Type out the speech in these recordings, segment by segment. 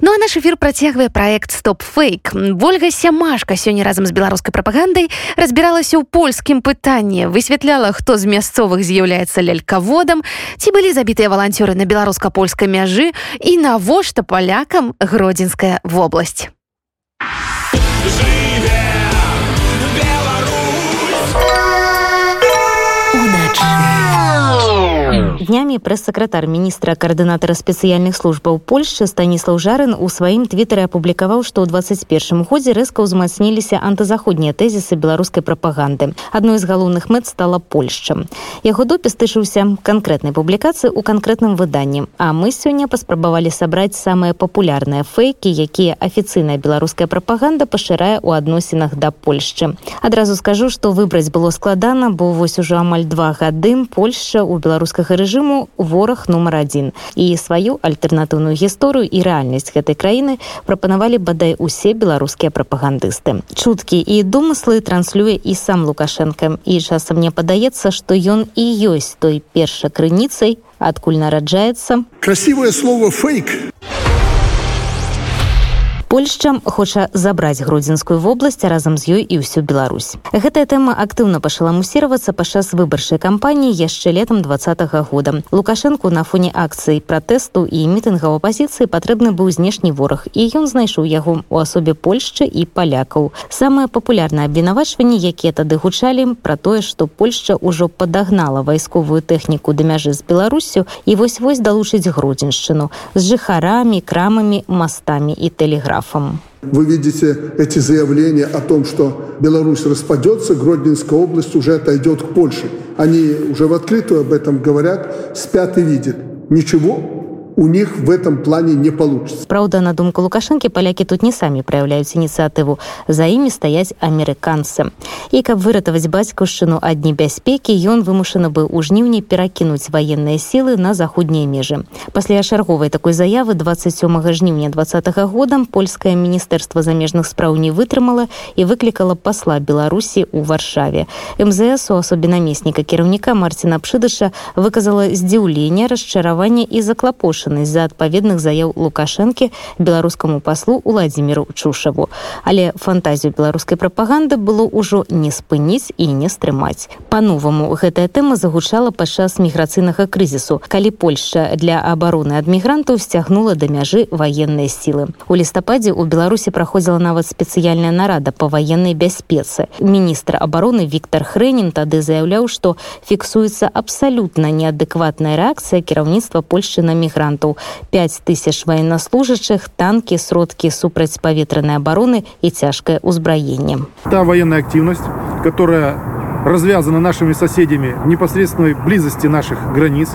Ну а наш эфир працягвае проект стоп фейк ольга сямашка сёння разам з беларускай прапагандай разбіралася ў польскім пытанні высвятляла хто з мясцовых з'яўляецца лялькаводам ці былі забітыя валанцёры на беларуска-польскай мяжы і навошта палякам гродзенская вобласць днямі прэс-сакратар міністра каардынатара спецыяльных службаў польшчы станіслаў жарын у сваім твітары апублікаваў што ў 21 годзе рэзка ўзмацніліся антызаходнія тэзісы беларускай прапаганды адной з галоўных мэт стала польшча яго допіс тышыўся канкрэтнай публікацыі ў канкрэтным выданні а мы сёння паспрабавалі сабраць самыя папулярныя фэйкі якія афіцыйная беларуская прапаганда пашырае ў адносінах да польшчы адразу скажу што выбраць было складана бо вось ужо амаль два гады польша у беларускага рэжыму рэжыму вораг нумар адзін. І сваю альтэрнатыўную гісторыю і рэальнасць гэтай краіны прапанавалі бадай усе беларускія прапагандысты. Чуткі і домыслы транслюе і сам лукашенко. І часам мне падаецца што ён і ёсць той перша крыніцай адкуль нараджаецца. Красивое слово фейк Польшча хоча забраць гродзенскую вобласць разам з ёй і ўсю Беларусь. Гэтая тэма актыўна пачала мусіравацца падчас выбарчай кампаніі яшчэ летам два -го года. Лукашэнку на фоне акцыі пратэсту і мітынгаў апазіцыі патрэбны быў знешні вораг і ён знайшоў яго у асобе Польшчы і палякаў. Самае папулярнае абвінавачванне, якія тады гучалі пра тое, што Польшча ўжо падагнала вайсковую тэхніку да мяжы з Беларусю і вось-вось далучыць гродзеншчыну з жыхарамі, крамамі, мастамі і тэлеграф штрафом. Вы видите эти заявления о том, что Беларусь распадется, Гродненская область уже отойдет к Польше. Они уже в открытую об этом говорят, спят и видят. Ничего у них в этом плане не получится. Правда, на думку Лукашенко, поляки тут не сами проявляют инициативу. За ими стоять американцы. И как выратовать батькушчину от небяспеки, он вымушено бы у жнивни перекинуть военные силы на заходние межи. После шарговой такой заявы 27 жнивня 20 года польское министерство замежных справ не вытрымало и выкликало посла Беларуси у Варшаве. МЗС у особи наместника кіраўніка Мартина Пшидыша выказала здзіўление, расчарование и заклопошение запрошанасць за адпаведных заяў лукашэнкі беларускаму паслу владимиру чушаву. Але фантазію беларускай прапаганды было ўжо не спыніць і не стрымаць. По-новаму гэтая тэма загучала падчас міграцыйнага крызісу калі польша для абароны ад мігрантаў сцягнула да мяжы военныя сілы. У лістападзе у беларусі праходзіла нават спецыяльная нарада по военной бяспецы. Міністр обороны Віктор хрэнін тады заяўляў што фіксуецца абсалютна неадэкватная рэакцыя кіраўніцтва польшчы на мігрант мігрантаў 5 тысяч военнослужащих танки сродки супрацьпаветранай обороны и цяжкое узбраенне та военная активность которая развязана нашими соседями в непосредственной близости наших границ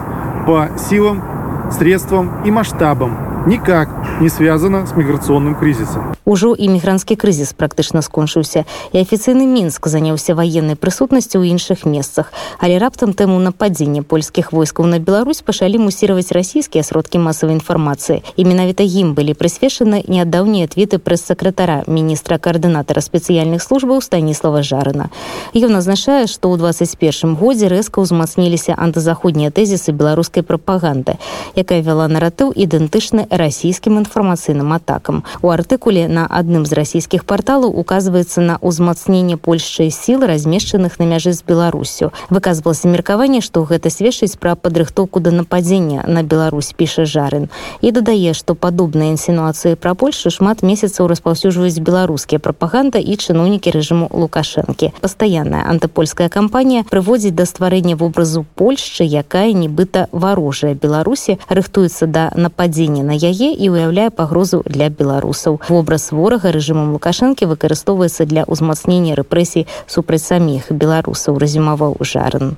по силам средствам и масштабам никак не связана с міграцыйным крызісам. Ужо імігранцкі крызіс практычна скончыўся і афіцыйны мінск заняўся ваеннай прысутнасцю ў іншых месцах, але раптам тэму нападзення польскіх войскаў на Беларусь пачалі мусіраваць расійскія сродкі масавай інфармацыі. І менавіта ім былі прысвечаны нядаўнія твіты прэс-сакратара міністра каардынатара спецыяльных службаў станіслава жарына. Ён азначае, што ў 21 годзе рэзка ўзмацніліся антызаходнія тэзісы беларускай прапаганды, якая вяла наратыў ідэнтычны расійскім інфармацыйным атакам. У артыкуле на адным з расійскіх парталаў указваецца на ўзмацненне польшчай сілы размешчаных на мяжы з беларусю выказвалася меркаванне што гэта сведчыць пра падрыхтоўку да нападзення на Беларусь піша жарын і дадае што падобныя інсінуацыі пра польшу шмат месяцаў распаўсюджваюць беларускія прапаганда і чыноўнікі рэжыму лукашэнкі пастаянная антыпольская кампанія прыводзіць да стварэння вобразу польшчы якая нібыта варожая беларусі рыхтуецца да нападзення на яе і уяўляе пагрозу для беларусаў. Вобраз ворага рэжымам лукашэнкі выкарыстоўваецца для ўзмацнення рэпрэсій супраць саміх беларусаў разюмаваў жарын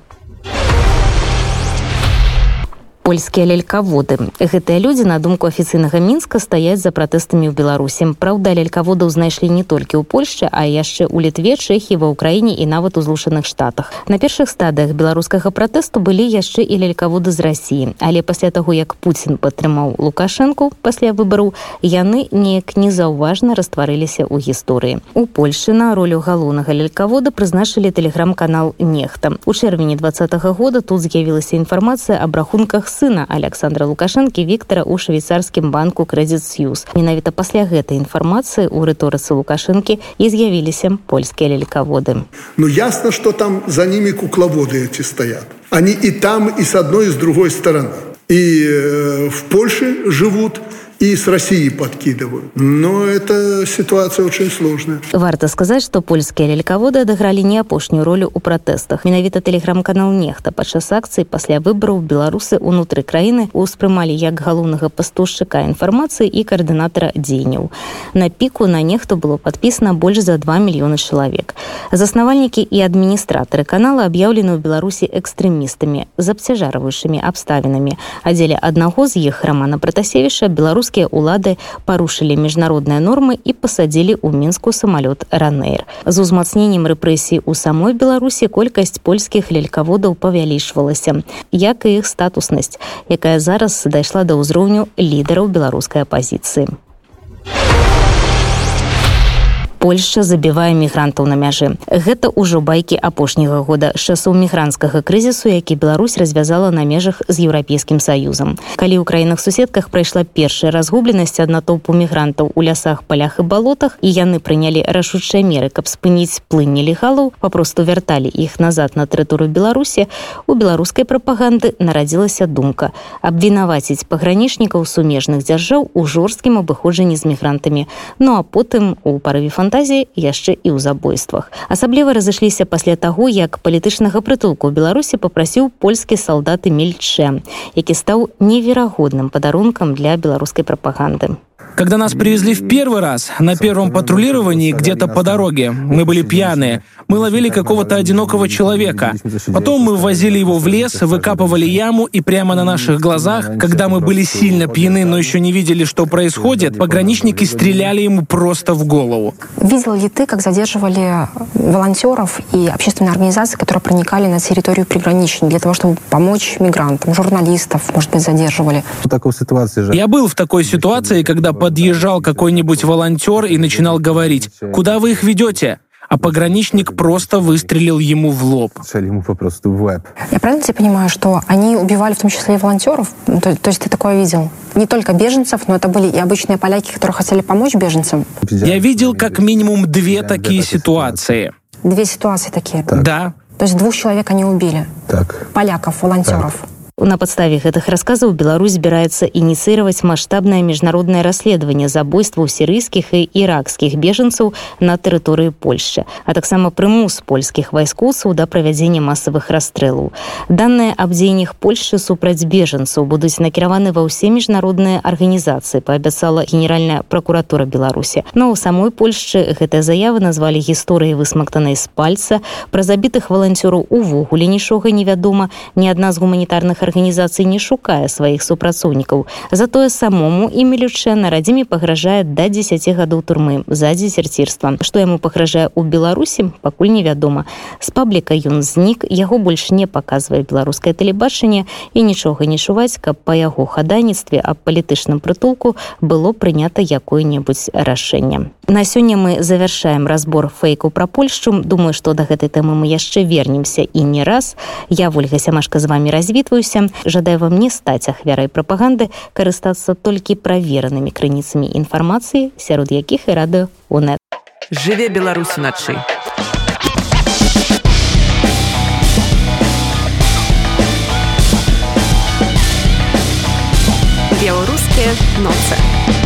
польскія лялькаводы. Гэтыя людзі на думку афіцыйнага мінска стаяць за пратэстамі ў беларусі. Праўда лялькаводаў знайшлі не толькі ў польльше а яшчэ у літве чэхі ва ўкраіне і нават у злучаных штатах. На першых стадыях беларускага пратэсту былі яшчэ і лялькаводы з рассіі але пасля таго як пуін падтрымаў лукашэнку пасля выбару яны неяк незаўважна растварыліся ў гісторыі. У польльше на ролю галоўнага лялькавода прызначылі тэлеграм-канал нехта у чэрвені два -го года тут з'явілася інфармацыя аб рахунках сына александра лукашэнкі Віктора ў швейцарскім банку крэдит сьюз менавіта пасля гэтай інфармацыі у рыторыцы лукашэнкі і з'явіліся польскія лелькаводы ну ясно что там за ними кукловоды эти стоят они и там и с одной с другой стороны. И э, в польше живут и с Россией подкидывают. Но эта ситуация очень сложная. Варто сказать, что польские лелькаводы адыгралі не апошнюю ролю ў пратэстах. Менавіта тэлеграм-канал нехта падчас акцыі пасля выбараў беларусы ўнутры краіны ўспрымалі як галоўнага пастушчыка інфармацыі і каардынатара дзеянняў. На піку на нехту было падпісана больш за 2 мільёны чалавек. Заснавальнікі і адміністратары канала аб'яўлены ў Беларусі экстрэмістамі з абцяжараваючымі абставінамі. А дзеля аднаго з іх рамана Пратасевіша беларус беларускія ўлады парушылі міжнародныя нормы і пасадзілі ў мінску самалёт ранейр з узмацненнем рэпрэсій у самой беларусі колькасць польскіх лелькаводаў павялічвалася як і іх статуснасць якая зараз дайшла да ўзроўню лідараў беларускай апазіцыі Польша забівае мігрантаў на мяжы. Гэта ўжо байкі апошняга года часоў мігрантскага крызісу, які Беларусь развязала на межах з еўрапейскім саюзам. Калі ў краінах суседках прайшла першая разгубленасць ад натоўпу мігрантаў у лясах палях і балотах і яны прынялі рашучыя меры, каб спыніць плынь нелегалаў, папросту вярталі іх назад на тэрыторыю Беларусі, у беларускай прапаганды нарадзілася думка абвінаваціць пагранічнікаў сумежных дзяржаў у жорсткім абыходжанні з мігрантамі. Ну а потым у парыве фантазі фантазіі яшчэ і ў забойствах. Асабліва разышліся пасля таго як палітычнага прытулку ў беларусі попрасіў польскі салдаты мельчэ які стаў неверагодным падарункам для беларускай прапаганды Когда нас привезли в первый раз на первом патрулировании где-то по дороге, мы были пьяные. Мы ловили какого-то одинокого человека. Потом мы возили его в лес, выкапывали яму, и прямо на наших глазах, когда мы были сильно пьяны, но еще не видели, что происходит, пограничники стреляли ему просто в голову. Видел ли ты, как задерживали волонтеров и общественные организации, которые проникали на территорию приграничной для того, чтобы помочь мигрантам, журналистов, может быть, задерживали? Я был в такой ситуации, когда подъезжал какой-нибудь волонтер и начинал говорить, куда вы их ведете? а пограничник просто выстрелил ему в лоб. ему попросту в веб. Я правильно тебя понимаю, что они убивали в том числе и волонтеров? То, то есть ты такое видел? Не только беженцев, но это были и обычные поляки, которые хотели помочь беженцам? Я видел как минимум две такие ситуации. Две ситуации такие? Так. Да. То есть двух человек они убили? Так. Поляков, волонтеров? Так. На падставе гэтых расказаў Беларусь збіраецца ініцыраваць маштабнае міжнароднае расследаванне забойстваў сірыйскіх і іракскіх бежанцаў на тэрыторыі Польшчы, а таксама прымус польскіх вайскоўцаў да правядзення масавых расстрэлаў. Даныя аб дзеяннях Польшчы супраць бежанцаў будуць накіраваны ва ўсе міжнародныя арганізацыі, паабяцала генеральная пракуратура Беларусі. Но ў самой Польшчы гэтыя заявы назвалі гісторыяй высмактанай з пальца, пра забітых валанцёраў увогуле нічога невядома, ні адна з гуманітарных арганізацый не шукае сваіх супрацоўнікаў затое самому імелючэ на радзіме пагражае да 10 гадоў турмы за дзесерцірства што яму пагражае ў беларусі пакуль невядома з пабліка ён знік яго больш не паказвае беларускае тэлебачанне і нічога не чуваць каб па яго хадайніцтве аб палітычным прытулку было прынята якое-небудзь рашэнне на сёння мы завяршаем разбор фэйку пра польшчу думаю што да гэтай тэмы мы яшчэ вернемся і не раз. Я ольга сямашка з вами развітваюся спадзяюся жадаю вам не стаць ахвярай прапаганды карыстацца толькі праверанымі крыніцамі інфармацыі сярод якіх і радыё унет жыве беларусь уначы беларускія ноцы